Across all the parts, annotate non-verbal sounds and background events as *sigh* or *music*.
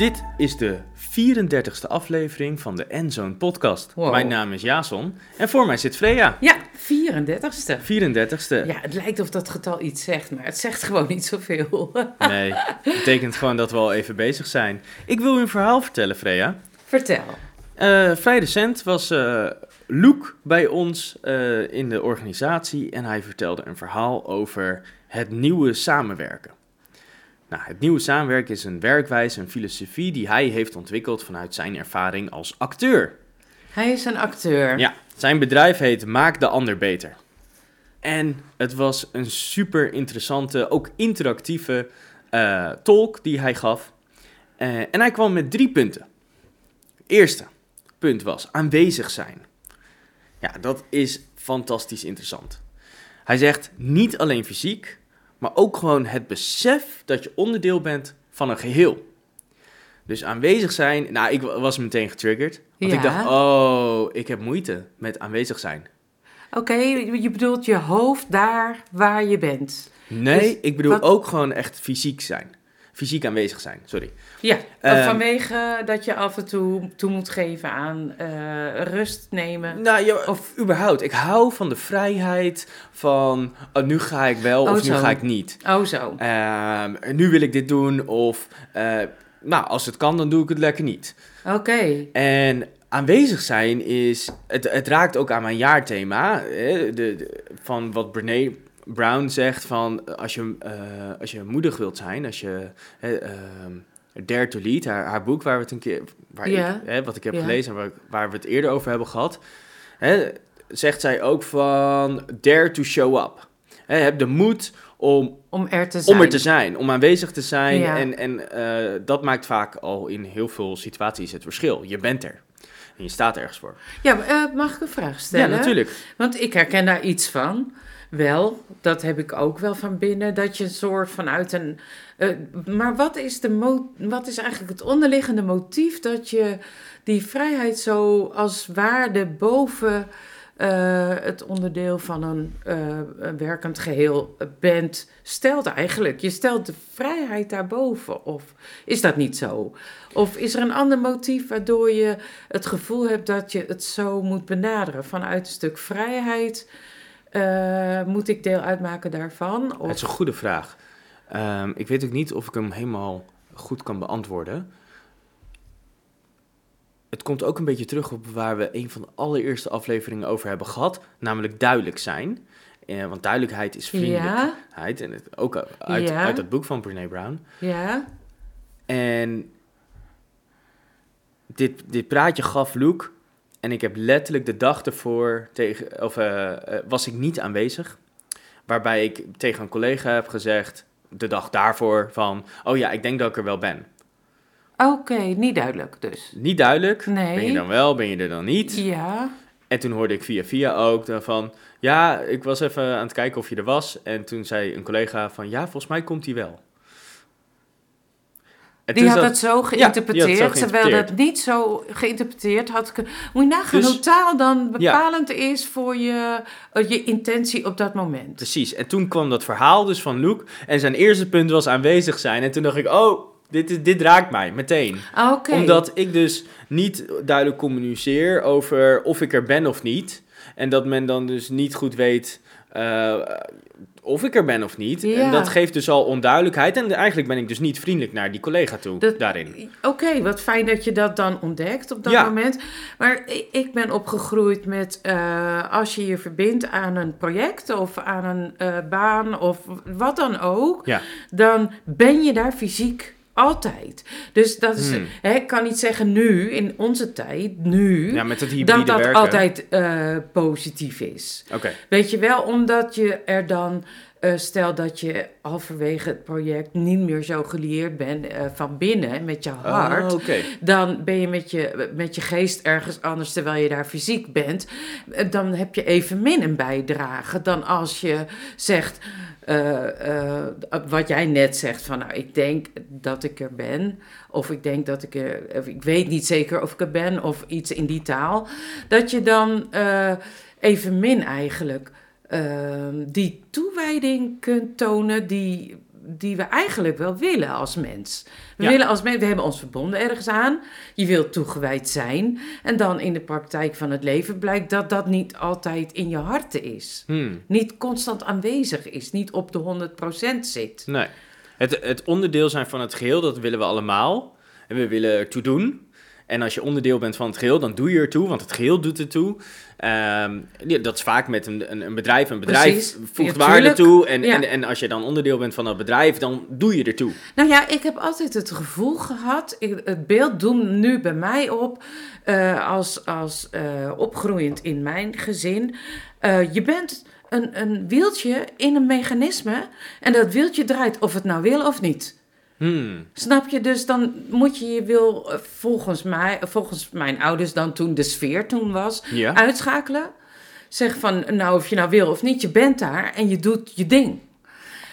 Dit is de 34ste aflevering van de Endzone podcast. Wow. Mijn naam is Jason en voor mij zit Freya. Ja, 34ste. 34ste. Ja, het lijkt of dat getal iets zegt, maar het zegt gewoon niet zoveel. *laughs* Nee, betekent gewoon dat we al even bezig zijn. Ik wil u een verhaal vertellen, Freya. Vertel. Eh, vrij recent was eh Luke bij ons eh, in de organisatie en hij vertelde een verhaal over het nieuwe samenwerken. Nou, het nieuwe samenwerken is een werkwijze, een filosofie die hij heeft ontwikkeld vanuit zijn ervaring als acteur. Hij is een acteur. Ja, zijn bedrijf heet Maak de Ander Beter. En het was een super interessante, ook interactieve eh, talk die hij gaf. Eh, en hij kwam met drie punten. Eerste punt was aanwezig zijn. Ja, dat is fantastisch interessant. Hij zegt niet alleen fysiek, maar ook gewoon het besef dat je onderdeel bent van een geheel. Dus aanwezig zijn, nou, ik wa- was meteen getriggerd. Want ik dacht, oh, ik heb moeite met aanwezig zijn. Oké, je bedoelt je hoofd daar waar je bent. Nee, Dus ik bedoel wat- ook gewoon echt fysiek zijn. Fysiek aanwezig zijn, sorry. Ja, Ehm, vanwege dat je af en toe toe moet geven aan eh, rust nemen. Nou, ja, Of- überhaupt, ik hou van de vrijheid van, oh, nu ga ik wel Oh, of nu ga ik niet. Oh zo. Ehm, nu wil ik dit doen of, eh, nou, als het kan, dan doe ik het lekker niet. Oké. En aanwezig zijn is, het, het raakt ook aan mijn jaarthema, hè, de, de- van wat Brené Brown zegt van als je, eh, als je moedig wilt zijn, als je ehm, Dare to Lead, haar, haar boek waar we het een keer, waar ik, hè, wat ik heb gelezen en waar, waar we het eerder over hebben gehad, hè, zegt zij ook van Dare to show up. Hè, heb de moed om Om er te zijn. om er te zijn, om aanwezig te zijn. Ja. En, en eh, dat maakt vaak al in heel veel situaties het verschil. Je bent er. En je staat ergens voor. Ja, eh, mag ik een vraag stellen? Ja, natuurlijk. Want ik herken daar iets van. Wel, dat heb ik ook wel van binnen, dat je een soort vanuit een. eh, maar wat is, de wat is eigenlijk het onderliggende motief dat je die vrijheid zo als waarde boven eh, het onderdeel van eh, een werkend geheel bent, stelt eigenlijk? Je stelt de vrijheid daarboven, of is dat niet zo? Of is er een ander motief waardoor je het gevoel hebt dat je het zo moet benaderen vanuit een stuk vrijheid? Eh, moet ik deel uitmaken daarvan? Of... Het is een goede vraag. Ehm, ik weet ook niet of ik hem helemaal goed kan beantwoorden. Het komt ook een beetje terug op waar we een van de allereerste afleveringen over hebben gehad. Namelijk duidelijk zijn. Eh, want duidelijkheid is ja, vriendelijkheid. En het, ook uit, Ja. uit het boek van Brené Brown. ja, En dit, dit praatje gaf Luke. En ik heb letterlijk de dag ervoor tegen, of, eh, eh, was ik niet aanwezig. Waarbij ik tegen een collega heb gezegd, de dag daarvoor, van... Oh ja, ik denk dat ik er wel ben. oké, niet duidelijk dus. Niet duidelijk. Nee. Ben je dan wel, ben je er dan niet? Ja, En toen hoorde ik via via ook van... Ja, ik was even aan het kijken of je er was. En toen zei een collega van... Ja, volgens mij komt hij wel. Die had zat- het zo geïnterpreteerd, terwijl dat niet zo geïnterpreteerd had. Moet je nagaan Dus- hoe taal dan Ja. bepalend is voor je, eh, je intentie op dat moment. Precies, en toen kwam dat verhaal dus van Luke. En zijn eerste punt was aanwezig zijn. En toen dacht ik, oh, dit, is, dit raakt mij meteen. Ah, Oké. Omdat ik dus niet duidelijk communiceer over of ik er ben of niet. En dat men dan dus niet goed weet eh, of ik er ben of niet. Ja. En dat geeft dus al onduidelijkheid. En eigenlijk ben ik dus niet vriendelijk naar die collega toe Dat- daarin. Oké, wat fijn dat je dat dan ontdekt op dat Ja. moment. Maar ik ben opgegroeid met eh, als je je verbindt aan een project of aan een eh, baan of wat dan ook, Ja. dan ben je daar fysiek altijd. Dus dat is, Hmm. hè, ik kan niet zeggen nu, in onze tijd, nu, Ja, met het hybride dat dat werken. altijd eh, positief is. Weet je wel, omdat je er dan, eh, stel dat je halverwege het project niet meer zo gelieerd bent eh, van binnen met je hart. Oh. Dan ben je met, je met je geest ergens anders terwijl je daar fysiek bent. Eh, Dan heb je evenmin een bijdrage dan als je zegt. wat jij net zegt van nou ik denk dat ik er ben of ik denk dat ik er of ik weet niet zeker of ik er ben of iets in die taal dat je dan eh, evenmin eigenlijk die toewijding kunt tonen die, die we eigenlijk wel willen als mens. We, Ja. willen als mens, we hebben ons verbonden ergens aan. Je wilt toegewijd zijn. En dan in de praktijk van het leven blijkt dat dat niet altijd in je harten is. Hmm. Niet constant aanwezig is, niet op de 100% zit. Nee. Het, het onderdeel zijn van het geheel, dat willen we allemaal. En we willen ertoe doen. En als je onderdeel bent van het geheel, dan doe je ertoe, want het geheel doet ertoe. Ehm, ja, dat is vaak met een, een, een bedrijf. Een bedrijf Precies. voegt Ja, waarde toe. En, Ja. en, en als je dan onderdeel bent van dat bedrijf, dan doe je ertoe. Nou ja, ik heb altijd het gevoel gehad, ik- het beeld doemt nu bij mij op, eh, als, als eh, opgroeiend in mijn gezin. Eh, je bent een, een wieltje in een mechanisme en dat wieltje draait of het nou wil of niet. Hmm. Snap je? Dus dan moet je je wil, eh, volgens mij, volgens mijn ouders dan toen de sfeer toen was, Ja. uitschakelen. Zeg van, nou of je nou wil of niet, je bent daar en je doet je ding.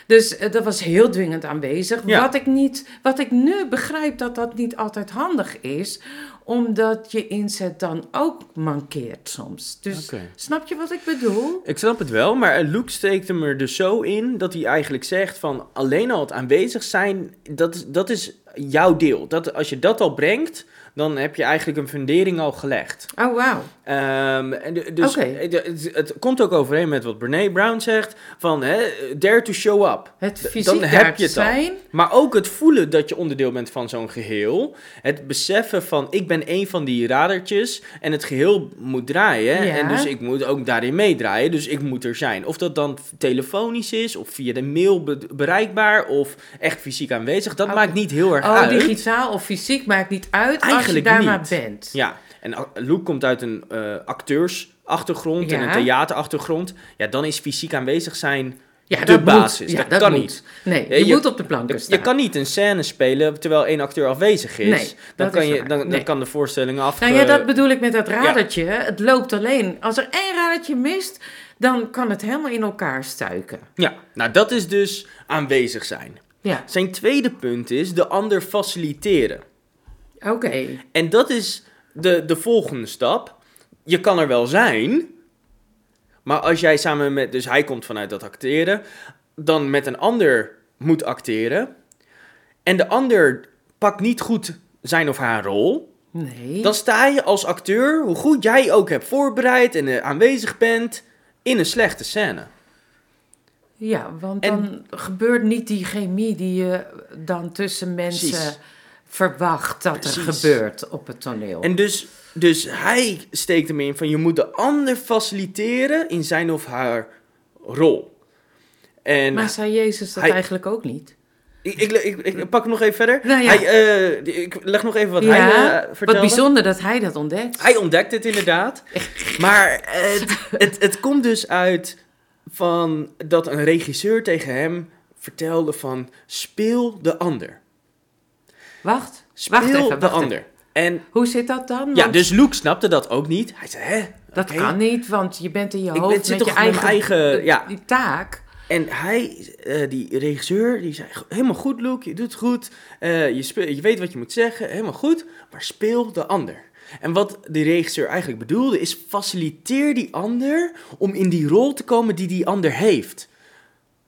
Dus eh, dat was heel dwingend aanwezig. Ja. Wat, ik niet, wat ik nu begrijp dat dat niet altijd handig is, omdat je inzet dan ook mankeert soms. Dus snap je wat ik bedoel? Ik snap het wel, maar Luke steekt hem er dus zo in dat hij eigenlijk zegt van alleen al het aanwezig zijn, dat is, dat is jouw deel. Dat, als je dat al brengt, dan heb je eigenlijk een fundering al gelegd. Oh, wauw. Ehm, en de- dus het, het, het komt ook overeen met wat Brene Brown zegt, van hè, dare to show up. Het fysiek dan heb je het al. zijn. Maar ook het voelen dat je onderdeel bent van zo'n geheel. Het beseffen van ik ben een van die radertjes en het geheel moet draaien. Ja. En dus ik moet ook daarin meedraaien. Dus ik moet er zijn. Of dat dan telefonisch is of via de mail be- bereikbaar of echt fysiek aanwezig. Dat maakt niet heel erg Oh, uit. digitaal of fysiek maakt niet uit als je daar niet. maar bent. Ja, en Luke komt uit een eh, acteursachtergrond en een theaterachtergrond. Ja, dan is fysiek aanwezig zijn Ja, de dat basis. Moet. Ja, dat, dat kan moet. niet. Nee, je, je- moet op de planken staan. Je kan niet een scène spelen terwijl één acteur afwezig is. Nee, dan, dat kan is je, dan, dan kan de voorstelling af. Nou ja, eh, dat bedoel ik met dat radertje. Het loopt alleen. Als er één radertje mist, dan kan het helemaal in elkaar stuiken. ja, nou dat is dus aanwezig zijn. Ja, Zijn tweede punt is de ander faciliteren. oké. En dat is de, de volgende stap. Je kan er wel zijn, maar als jij samen met, dus hij komt vanuit dat acteren, dan met een ander moet acteren, en de ander pakt niet goed zijn of haar rol, Nee. dan sta je als acteur, hoe goed jij ook hebt voorbereid en eh, aanwezig bent, in een slechte scène. Ja, want En- dan gebeurt niet die chemie die je dan tussen mensen Precies. Verwacht dat er gebeurt op het toneel. En dus, dus hij steekt hem in van je moet de ander faciliteren in zijn of haar rol. En maar zei Jezus dat hij- eigenlijk ook niet? ik, ik, ik, ik pak hem nog even verder. Nou ja. hij, eh, ik leg nog even wat ja, hij eh, wat vertelde. bijzonder dat hij dat ontdekt. Hij ontdekt het inderdaad. maar het, het, het komt dus uit van dat een regisseur tegen hem vertelde van speel de ander. Wacht, Speel wacht even, de ander. En Hoe zit dat dan? ja, dus Luke snapte dat ook niet. Hij zei, hè? dat kan niet, want je bent in je hoofd ben- met je eigen, eigen- ja. die taak. En hij, eh, die regisseur, die zei, helemaal goed Luke, je doet het goed. Eh, je, speel, je weet wat je moet zeggen, helemaal goed. Maar speel de ander. En wat die regisseur eigenlijk bedoelde is, faciliteer die ander om in die rol te komen die die ander heeft.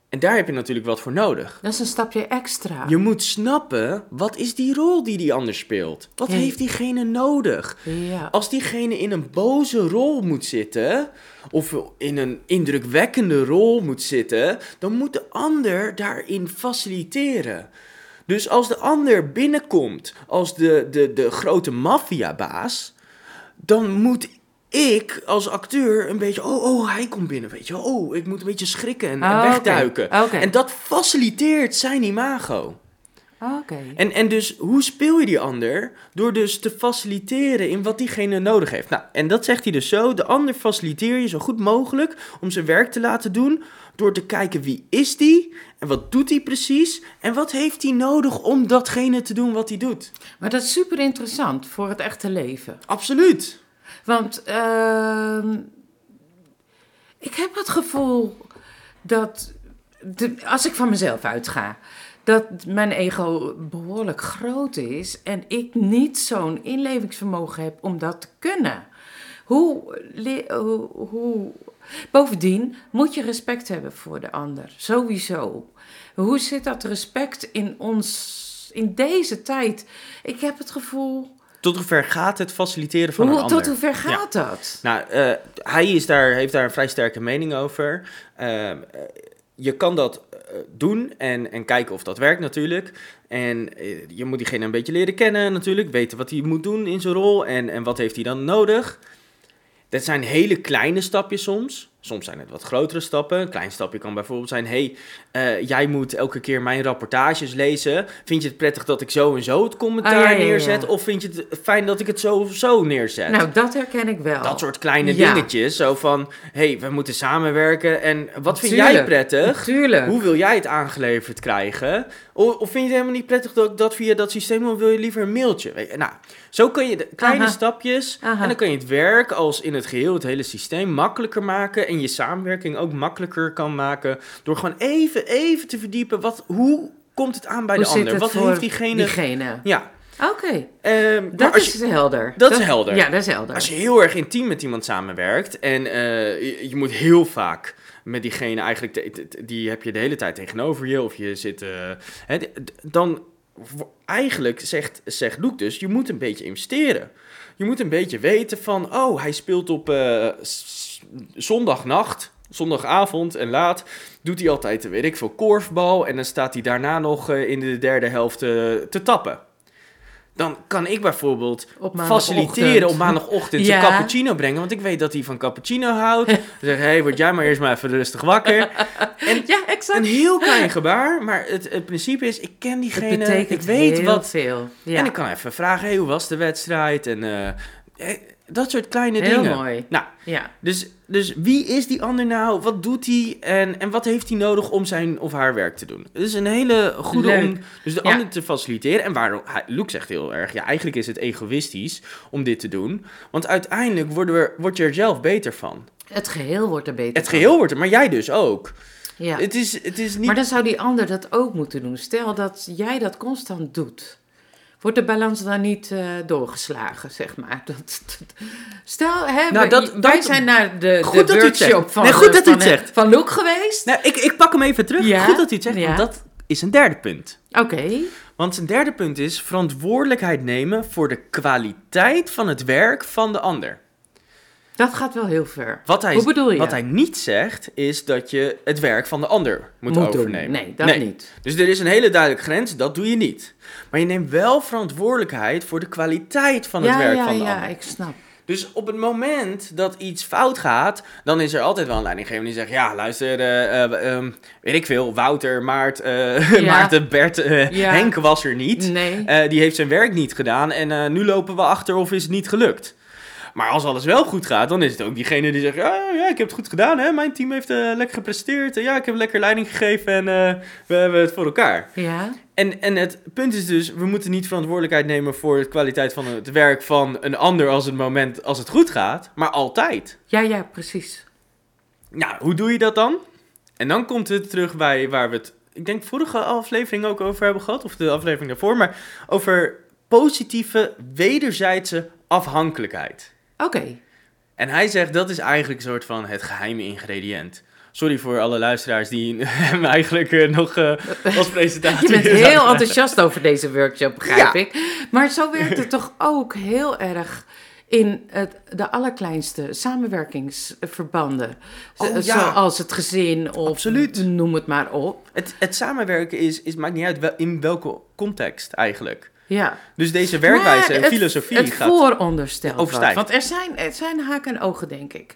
En daar heb je natuurlijk wat voor nodig. Dat is een stapje extra. Je moet snappen, wat is die rol die die ander speelt? Wat heeft diegene nodig? Ja. Als diegene in een boze rol moet zitten, of in een indrukwekkende rol moet zitten, dan moet de ander daarin faciliteren. Dus als de ander binnenkomt als de, de, de grote maffiabaas, dan moet ik als acteur een beetje, oh, oh, hij komt binnen, weet je, wel. oh, ik moet een beetje schrikken en, en Ah, wegduiken. Oké. En dat faciliteert zijn imago. Oké. En, en dus, hoe speel je die ander? Door dus te faciliteren in wat diegene nodig heeft. Nou, en dat zegt hij dus zo. De ander faciliteer je zo goed mogelijk om zijn werk te laten doen. Door te kijken wie is die en wat doet hij precies. En wat heeft hij nodig om datgene te doen wat hij doet. Maar dat is super interessant voor het echte leven. Absoluut. Want ehm, ik heb het gevoel dat, de, als ik van mezelf uitga, dat mijn ego behoorlijk groot is en ik niet zo'n inlevingsvermogen heb om dat te kunnen. Hoe, hoe, hoe... Bovendien moet je respect hebben voor de ander. Sowieso. Hoe zit dat respect in ons, in deze tijd? Ik heb het gevoel... Tot hoever gaat het faciliteren van een ander? tot hoe ver gaat dat? Nou, eh, hij is daar, heeft daar een vrij sterke mening over. Ehm, eh, je kan dat eh, doen en, en kijken of dat werkt natuurlijk. En je moet diegene een beetje leren kennen natuurlijk. Weten wat hij moet doen in zijn rol en, en wat heeft hij dan nodig. Dat zijn hele kleine stapjes soms. Soms zijn het wat grotere stappen. Een klein stapje kan bijvoorbeeld zijn... hey, eh, jij moet elke keer mijn rapportages lezen. Vind je het prettig dat ik zo en zo het commentaar Ah, ja, ja, ja. neerzet? Of vind je het fijn dat ik het zo of zo neerzet? Nou, dat herken ik wel. Dat soort kleine dingetjes. Zo van, hey, we moeten samenwerken. En wat vind jij prettig? Tuurlijk. Hoe wil jij het aangeleverd krijgen? Of, of vind je het helemaal niet prettig dat ik dat via dat systeem doe? Of wil je liever een mailtje? Weet je, Nou, zo kun je de kleine Aha. stapjes... Aha. En dan kan je het werk als in het geheel, het hele systeem, makkelijker maken. En je samenwerking ook makkelijker kan maken. Door gewoon even, even te verdiepen. Wat, hoe komt het aan bij Hoe de ander? Wat heeft diegene... diegene? Ja, Oké, ehm, dat je- is helder. dat is helder. Ja, dat is helder. Als je heel erg intiem met iemand samenwerkt en eh, je, je moet heel vaak met diegene eigenlijk, te- te- te- die heb je de hele tijd tegenover je of je zit, d- dan eigenlijk zegt, zegt Luke dus, je moet een beetje investeren. Je moet een beetje weten van, oh, hij speelt op eh, zondagnacht, zondagavond en laat, doet hij altijd, weet ik veel, korfbal en dan staat hij daarna nog eh, in de derde helft eh, te tappen. Dan kan ik bijvoorbeeld Op faciliteren op maandagochtend zijn Ja. cappuccino brengen. Want ik weet dat hij van cappuccino houdt. *laughs* Dan zeg hé, hey, word jij maar eerst maar even rustig wakker. Ja, exact. Een heel klein gebaar, maar het, het principe is, ik ken diegene, ik weet wat. veel. Ja. En ik kan even vragen, hey, hoe was de wedstrijd? En eh, dat soort kleine heel dingen. mooi. Nou, Ja. dus, dus wie is die ander nou? Wat doet hij? En, en wat heeft hij nodig om zijn of haar werk te doen? Het is een hele goede Leuk. om dus de Ja. ander te faciliteren. En waarom, Luke zegt heel erg, ja, eigenlijk is het egoïstisch om dit te doen. Want uiteindelijk worden we, word je er zelf beter van. Het geheel wordt er beter Het van. geheel wordt er, maar jij dus ook. Ja. Het, is, het is niet... Maar dan zou die ander dat ook moeten doen. Stel dat jij dat constant doet. Wordt de balans dan niet eh, doorgeslagen, zeg maar? Dat, dat- stel, hè, Nou, wij- dat- wij dat- zijn naar de, Goed de workshop van, Nee, goed de- dat u van, het eh, zegt. van Luke geweest. Nou, ik, ik pak hem even terug. Ja. Goed dat u het zegt, Ja. want dat is een derde punt. Oké, Want een derde punt is verantwoordelijkheid nemen voor de kwaliteit van het werk van de ander. Dat gaat wel heel ver. Wat hij, Hoe bedoel je? Wat hij niet zegt, is dat je het werk van de ander moet, overnemen. Nee, dat niet. Dus er is een hele duidelijke grens, dat doe je niet. Maar je neemt wel verantwoordelijkheid voor de kwaliteit van het ja, werk ja, van de ja, ander. ik snap. Dus op het moment dat iets fout gaat, dan is er altijd wel een leidinggever die zegt: Ja, luister, eh, eh, ehm, weet ik veel, Wouter, Maart, eh, *laughs* Ja. Maarten, Bert, Ja. Henk was er niet. Nee. Die heeft zijn werk niet gedaan en nu lopen we achter of is het niet gelukt. Maar als alles wel goed gaat, dan is het ook diegene die zegt: Ja, ja ik heb het goed gedaan, hè? mijn team heeft eh, lekker gepresteerd. Ja, ik heb lekker leiding gegeven en eh, we hebben het voor elkaar. Ja, En, en het punt is dus, we moeten niet verantwoordelijkheid nemen voor de kwaliteit van het werk van een ander als het moment als het goed gaat, maar altijd. ja, ja, precies. Nou, hoe doe je dat dan? En dan komt het terug bij waar we het, ik denk vorige aflevering ook over hebben gehad, of de aflevering daarvoor, maar over positieve wederzijdse afhankelijkheid. Oké. En hij zegt dat is eigenlijk een soort van het geheime ingrediënt. Sorry voor alle luisteraars die *laughs* hem eigenlijk eh, nog eh, *laughs* als presentatie... Je bent *laughs* heel enthousiast over deze workshop, begrijp Ja. ik. Maar zo werkt het toch ook heel erg in het, de allerkleinste samenwerkingsverbanden. Oh, ja. Zoals het gezin of Absoluut. noem het maar op. Het, het samenwerken is, is, maakt niet uit wel, in welke context eigenlijk. Ja. Dus deze werkwijze en filosofie het gaat... vooronderstel wat. overstijgt. Want er zijn, er zijn haken en ogen, denk ik.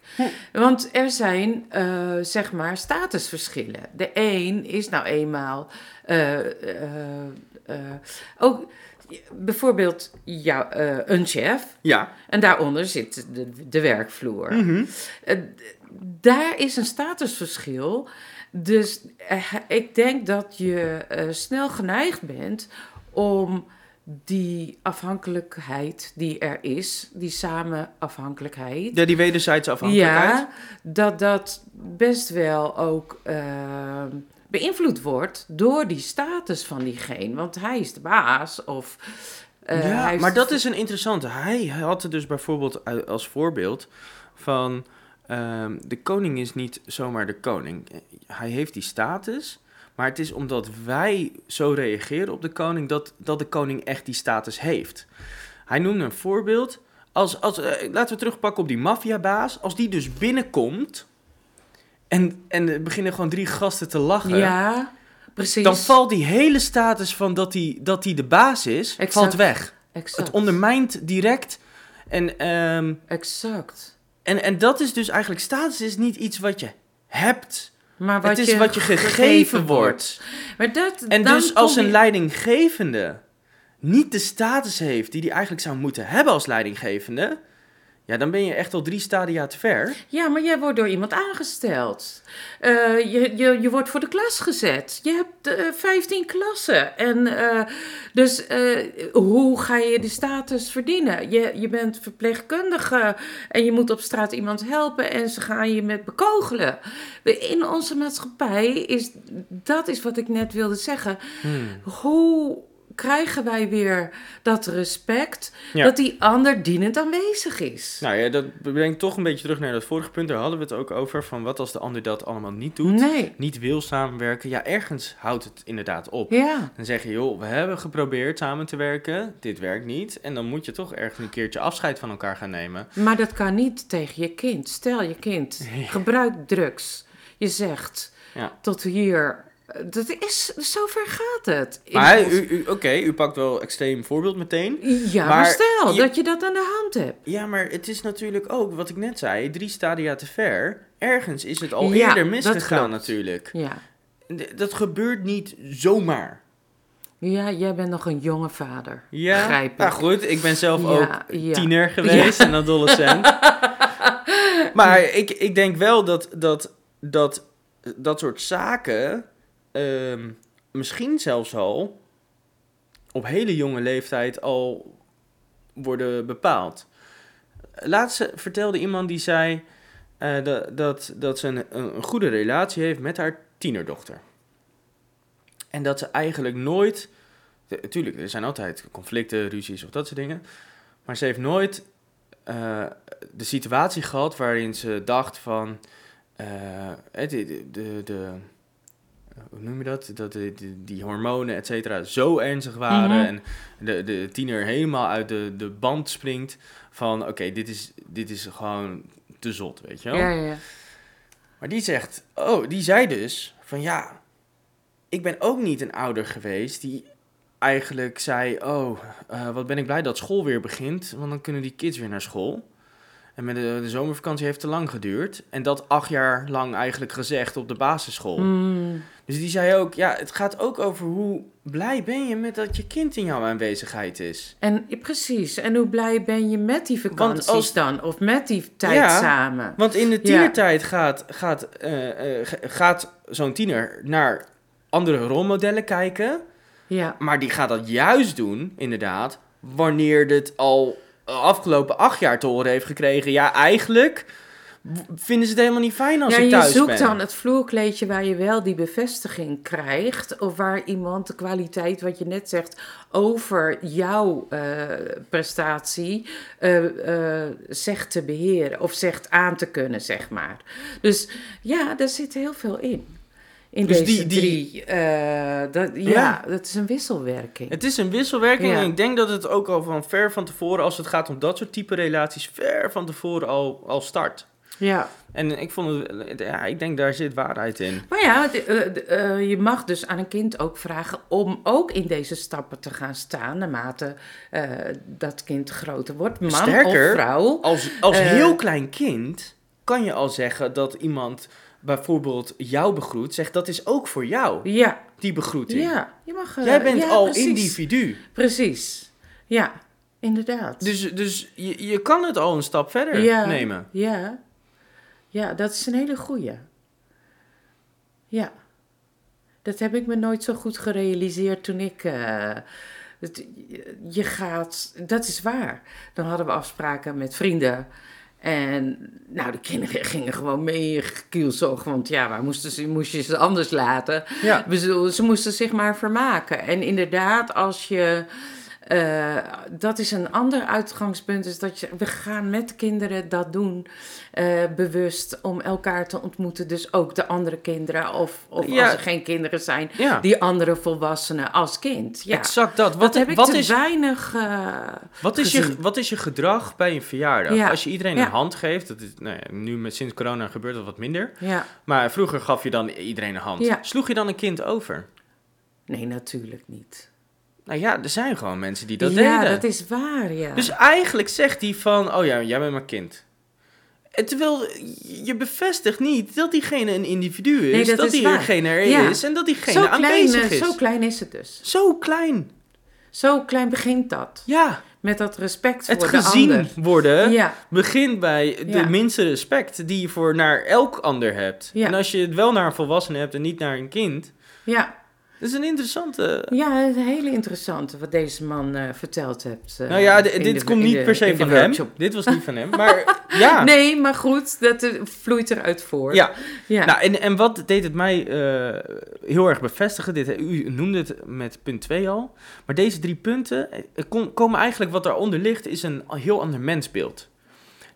Want er zijn, eh, zeg maar, statusverschillen. De een is nou eenmaal... eh, eh, ook bijvoorbeeld jou, een chef. Ja. En daaronder zit de, de werkvloer. Mhm. Daar is een statusverschil. Dus ik denk dat je snel geneigd bent om die afhankelijkheid die er is, die samenafhankelijkheid. Ja, die wederzijdse afhankelijkheid. Ja, dat dat best wel ook eh, beïnvloed wordt door die status van diegene. Want hij is de baas of Eh, ja, heeft- maar dat is een interessante. Hij had er dus bijvoorbeeld als voorbeeld van... ehm, de koning is niet zomaar de koning. Hij heeft die status... Maar het is omdat wij zo reageren op de koning... dat, dat de koning echt die status heeft. Hij noemde een voorbeeld... Als, als, eh, laten we terugpakken op die maffiabaas. Als die dus binnenkomt... En, en er beginnen gewoon drie gasten te lachen... Ja, precies. dan valt die hele status van dat hij dat hij de baas is... Exact. valt weg. Exact. Het ondermijnt direct. En, ehm, Exact. en, en dat is dus eigenlijk, status is niet iets wat je hebt. Maar wat het is je wat je gegeven, wordt. Maar dat, En dan dus als een je- leidinggevende niet de status heeft die hij eigenlijk zou moeten hebben als leidinggevende, ja, dan ben je echt al drie stadia te ver. Ja, maar jij wordt door iemand aangesteld. Eh, je, je, je wordt voor de klas gezet. Je hebt eh 15 klassen. En eh, dus hoe ga je de status verdienen? Je, je bent verpleegkundige en je moet op straat iemand helpen en ze gaan je met bekogelen. In onze maatschappij is dat is wat ik net wilde zeggen. Hmm. Hoe krijgen wij weer dat respect Ja. dat die ander dienend aanwezig is? Nou ja, dat brengt toch een beetje terug naar dat vorige punt. Daar hadden we het ook over. Van wat als de ander dat allemaal niet doet. nee. Niet wil samenwerken. Ja, ergens houdt het inderdaad op. Ja. Dan zeg je, joh, we hebben geprobeerd samen te werken. Dit werkt niet. En dan moet je toch ergens een keertje afscheid van elkaar gaan nemen. Maar dat kan niet tegen je kind. Stel je kind *laughs* gebruikt drugs. Je zegt Ja. tot hier. Dat is, zover gaat het. Maar ons- u, u, oké, u pakt wel extreem voorbeeld meteen. ja, maar, maar stel je- dat je dat aan de hand hebt. Ja, maar het is natuurlijk ook, wat ik net zei, drie stadia te ver. Ergens is het al Ja, eerder misgegaan natuurlijk. Ja. Dat gebeurt niet zomaar. ja, jij bent nog een jonge vader. Ja, nou goed, ik ben zelf Ja, ook ja. tiener geweest, een adolescent. *laughs* maar ik, ik denk wel dat dat, dat dat soort zaken ehm, misschien zelfs al op hele jonge leeftijd al worden bepaald. Laatst vertelde iemand die zei eh, dat, dat, ze een, een goede relatie heeft met haar tienerdochter. En dat ze eigenlijk nooit Tuurlijk, er zijn altijd conflicten, ruzies of dat soort dingen. Maar ze heeft nooit eh, de situatie gehad waarin ze dacht van... de, de, de, de- hoe noem je dat? Dat de- die hormonen, et cetera, zo ernstig waren. Mhm. En de, de tiener helemaal uit de, de band springt van... Oké, dit, is, dit is gewoon te zot, weet je wel? Ja, ja, ja. Maar die zegt, oh, die zei dus van ja, ik ben ook niet een ouder geweest die eigenlijk zei, oh, eh, wat ben ik blij dat school weer begint, want dan kunnen die kids weer naar school. En met de, de zomervakantie heeft te lang geduurd. En dat acht jaar lang eigenlijk gezegd op de basisschool. Mm, Dus die zei ook, ja, het gaat ook over hoe blij ben je met dat je kind in jouw aanwezigheid is. en precies. En hoe blij ben je met die vakanties als- dan? Of met die tijd Ja. samen? Want in de Ja. tienertijd gaat, gaat, eh, eh, ga- gaat zo'n tiener naar andere rolmodellen kijken. Ja. Maar die gaat dat juist doen, inderdaad, wanneer dit al afgelopen acht jaar te horen heeft gekregen. Ja, eigenlijk vinden ze het helemaal niet fijn als ja, ik je thuis zoekt ben. dan het vloerkleedje waar je wel die bevestiging krijgt. Of waar iemand de kwaliteit, wat je net zegt, over jouw eh, prestatie eh, eh, zegt te beheren. Of zegt aan te kunnen, zeg maar. Dus ja, daar zit heel veel in. In Dus deze die- die- drie. dat, ja, Ja. dat is een wisselwerking. Het is een wisselwerking Ja. en ik denk dat het ook al van ver van tevoren, als het gaat om dat soort type relaties, ver van tevoren al, al start. Ja. En ik vond het, ja, ik denk daar zit waarheid in. Maar ja, eh, eh, je mag dus aan een kind ook vragen om ook in deze stappen te gaan staan naarmate eh, dat kind groter wordt. Man Sterker, of vrouw. Als, als heel klein kind kan je al zeggen dat iemand bijvoorbeeld jou begroet, zegt dat is ook voor jou, Ja, die begroeting. ja, je mag. Jij bent ja, al precies. individu. Precies. Ja, inderdaad. Dus, dus je, je kan het al een stap verder ja, nemen. Ja. Ja, dat is een hele goeie. Ja. Dat heb ik me nooit zo goed gerealiseerd toen ik. eh, het- je gaat, dat is waar. Dan hadden we afspraken met vrienden. En nou, de kinderen gingen gewoon mee kielzog. Want ja, waar moesten ze, moest je ze anders laten? Ja. Ze moesten zich maar vermaken. En inderdaad, als je eh, dat is een ander uitgangspunt. Dus dat je, we gaan met kinderen dat doen, eh, bewust, om elkaar te ontmoeten. Dus ook de andere kinderen, of, of Ja. als er geen kinderen zijn, Ja, die andere volwassenen als kind. Ja. exact dat. Wat heb ik te is, weinig... eh, wat, is je, wat is je gedrag bij een verjaardag? Ja. Als je iedereen een hand geeft, dat is, nou nu met, sinds corona gebeurt dat wat minder. ja, Maar vroeger gaf je dan iedereen een hand. Sloeg je dan een kind over? nee, natuurlijk niet. Nou ja, er zijn gewoon mensen die dat ja, deden. dat is waar, ja. Dus eigenlijk zegt hij van, oh ja, jij bent mijn kind. En terwijl je bevestigt niet dat diegene een individu is, Nee, dat dat is waar. diegene er Ja. is en dat diegene zo, klein, aanwezig eh, is. zo klein is het dus. Zo klein. Zo klein begint dat. Ja, Met dat respect voor het de gezien ander. worden Ja, begint bij de Ja. minste respect die je voor naar elk ander hebt. Ja. En als je het wel naar een volwassene hebt en niet naar een kind, ja. Dat is een interessante... ja, een hele interessante wat deze man eh, verteld hebt. eh, nou ja, dit de- komt niet de- per se van hem. Dit was niet van hem, *laughs* maar ja. Nee, maar goed, dat eh, vloeit eruit voort. Ja, ja. Nou, en, en wat deed het mij heel erg bevestigen? Dit, u noemde het met punt 2 al. Maar deze drie punten kom- komen eigenlijk wat daaronder ligt, is een heel ander mensbeeld.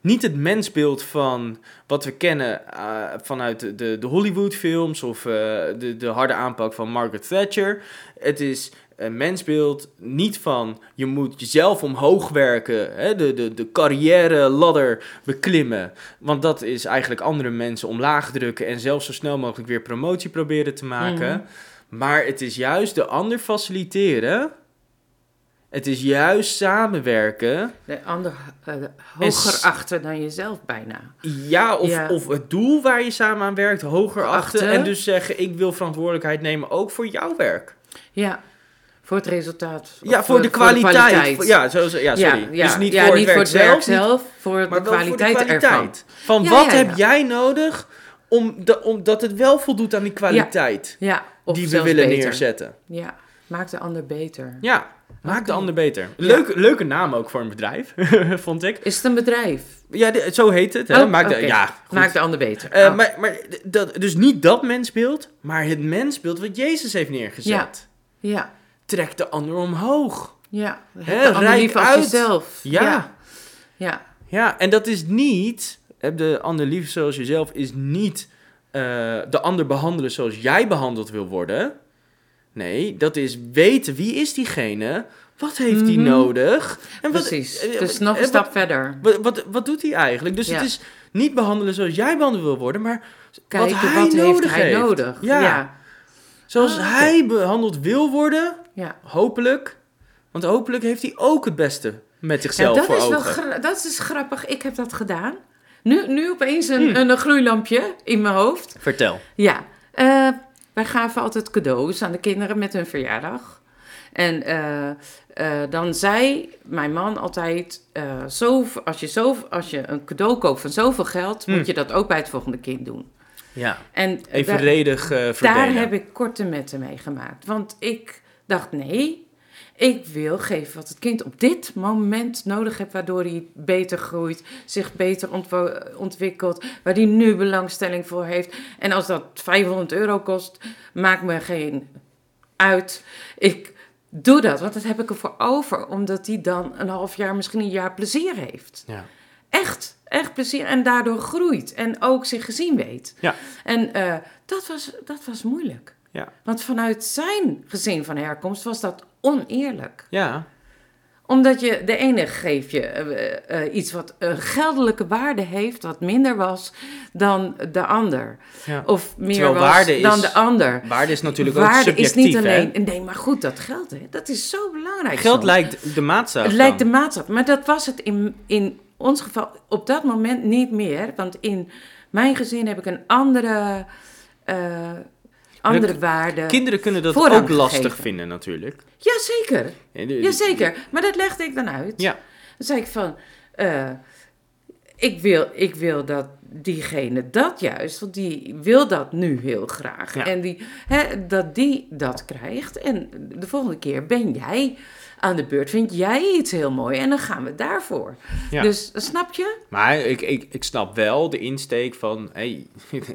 Niet het mensbeeld van wat we kennen eh, vanuit de, de, de Hollywoodfilms of eh, de, de harde aanpak van Margaret Thatcher. Het is een mensbeeld niet van je moet jezelf omhoog werken, hè, de, de, de carrière ladder beklimmen. Want dat is eigenlijk andere mensen omlaag drukken en zelf zo snel mogelijk weer promotie proberen te maken. Mhm. Maar het is juist de ander faciliteren. Het is juist samenwerken. De ander eh, hoger achter dan jezelf bijna. Ja of, Ja. of het doel waar je samen aan werkt hoger achter. Achter. En dus zeggen, ik wil verantwoordelijkheid nemen ook voor jouw werk. Ja, voor het resultaat. Ja, voor, de kwaliteit. Voor- ja, zo, zo- ja, sorry. Ja, dus niet ja, voor niet het werk zelf, niet- voor de maar wel kwaliteit, voor de ervan. kwaliteit. Van wat heb jij nodig om de, omdat het wel voldoet aan die kwaliteit Ja, of die we willen beter. neerzetten. Ja, maak de ander beter. Ja, maak de ander beter. Leuke, leuke naam ook voor een bedrijf, *laughs* vond ik. Is het een bedrijf? Ja, zo heet het. Hè? Oh, maak de, ja, goed. Maak de ander beter. Eh, Oh. maar maar dat, dus niet dat mensbeeld, maar het mensbeeld wat Jezus heeft neergezet. Ja, Trek de ander omhoog. ja. Hè, rijk uit. jezelf. Ja. ja. Ja. Ja, en dat is niet, heb de ander lief zoals jezelf, is niet eh, de ander behandelen zoals jij behandeld wil worden. Nee, dat is weten wie is diegene, wat heeft hij Mhm. nodig. En wat, Precies. eh, Dus nog eh, een stap wat, verder. wat, wat, wat doet hij eigenlijk? Dus Ja. het is niet behandelen zoals jij behandeld wil worden, maar Kijken, wat hij heeft nodig hij heeft. nodig? Ja. Ja. zoals Ah, hij behandeld wil worden, ja. hopelijk. Want hopelijk heeft hij ook het beste met zichzelf dat, voor is wel ogen. dat is grappig. Ik heb dat gedaan. Nu, nu opeens een, Hmm. een, een gloeilampje in mijn hoofd. Vertel. Ja, eh, wij gaven altijd cadeaus aan de kinderen met hun verjaardag. En eh, eh, dan zei mijn man altijd, eh, zo, als, je zo, als je een cadeau koopt van zoveel geld, Hmm. moet je dat ook bij het volgende kind doen. Ja, En daar- evenredig daar verdelen. heb ik korte metten mee gemaakt. Want ik dacht, nee, ik wil geven wat het kind op dit moment nodig heeft, waardoor hij beter groeit, zich beter ontwikkelt, waar hij nu belangstelling voor heeft. En als dat 500 euro kost, maakt me geen uit. Ik doe dat, want dat heb ik ervoor over, omdat hij dan een half jaar, misschien een jaar plezier heeft. Ja. Echt, echt plezier en daardoor groeit en ook zich gezien weet. Ja. En eh, dat, was, dat was moeilijk. Ja. Want vanuit zijn gezin van herkomst was dat oneerlijk. Ja, Omdat je de ene geeft je eh, eh, iets wat een geldelijke waarde heeft, wat minder was dan de ander. ja. Of meer Terwijl was waarde is- dan de ander. Waarde is natuurlijk ook waarde subjectief, is niet hè? alleen. Nee, maar goed, dat geld, hè, dat is zo belangrijk. Geld soms. lijkt de maatstaf Het lijkt de maatstaf, maar dat was het in, in ons geval op dat moment niet meer. Want in mijn gezin heb ik een andere, eh andere waarde. Kinderen kunnen dat ook lastig vinden natuurlijk. Jazeker, jazeker. Maar dat legde ik dan uit. Ja. Dan zei ik van, eh, ik, wil, ik wil dat diegene dat juist, want die wil dat nu heel graag. Ja. En die, hè, dat die dat krijgt. En de volgende keer ben jij aan de beurt, vind jij iets heel mooi en dan gaan we daarvoor. Ja. Dus snap je? Maar ik, ik, ik snap wel de insteek van, hey, *laughs*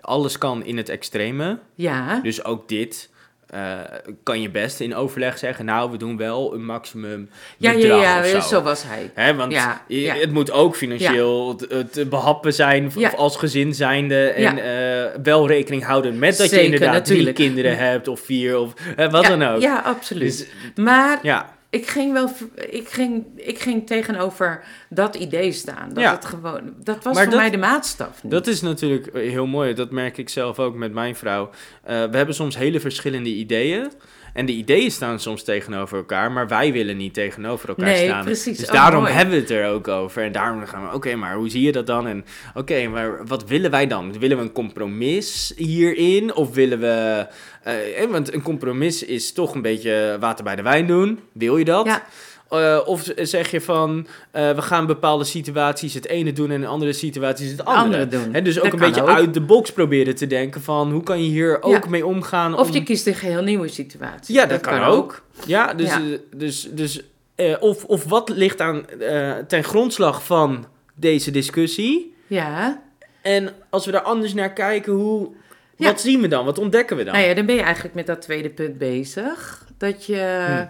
alles kan in het extreme. Ja, Dus ook dit. eh, kan je best in overleg zeggen, nou, we doen wel een maximum Ja, ja, ja, zo. zo. was hij. Hè, want Ja, je- ja. het moet ook financieel te, te behappen zijn als gezin zijnde. En eh, wel rekening houden met dat je inderdaad natuurlijk. drie kinderen hebt of vier of wat dan ook. Ja, absoluut. Dus, maar ja, ik ging wel, ik ging, ik ging tegenover dat idee staan. Dat Ja. het gewoon, dat was Maar voor dat- mij de maatstaf. niet. dat is natuurlijk heel mooi. Dat merk ik zelf ook met mijn vrouw. Eh, we hebben soms hele verschillende ideeën. En de ideeën staan soms tegenover elkaar, maar wij willen niet tegenover elkaar Nee, staan. precies. Dus Oh, daarom mooi. hebben we het er ook over. En daarom gaan we, oké, maar hoe zie je dat dan? En oké, maar wat willen wij dan? Willen we een compromis hierin? Of willen we... eh, eh, want een compromis is toch een beetje water bij de wijn doen. Wil je dat? Ja. Eh, of zeg je van, eh, we gaan bepaalde situaties het ene doen en in andere situaties het andere. andere doen. Hè, dus ook Dat een beetje ook. uit de box proberen te denken van, hoe kan je hier ook Ja. mee omgaan? Of om- je kiest een geheel nieuwe situatie. ja, dat, kan, ook. Ja, dus, Ja. eh, dus, dus of, of wat ligt aan ten grondslag van deze discussie? Ja. En als we daar anders naar kijken, hoe, Ja. wat zien we dan? Wat ontdekken we dan? Nou ja, dan ben je eigenlijk met dat tweede punt bezig. Dat je...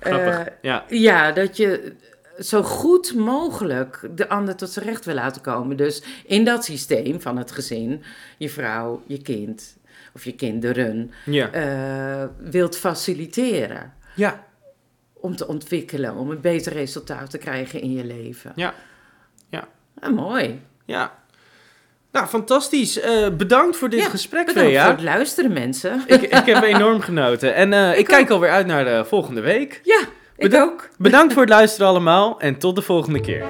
Grappig. eh, ja. Ja, dat je zo goed mogelijk de ander tot zijn recht wil laten komen. Dus in dat systeem van het gezin, je vrouw, je kind of je kinderen, Ja. eh, wilt faciliteren. ja. Om te ontwikkelen, om een beter resultaat te krijgen in je leven. Ja. Ja. Ah, mooi. Ja. Nou, fantastisch. Eh, bedankt voor dit Ja, gesprek, Bedankt voor het luisteren, mensen. Ik, ik heb *laughs* enorm genoten. En eh, ik, Ik kijk alweer uit naar de volgende week. Ja, ik ook. Bedankt voor het luisteren allemaal en tot de volgende keer.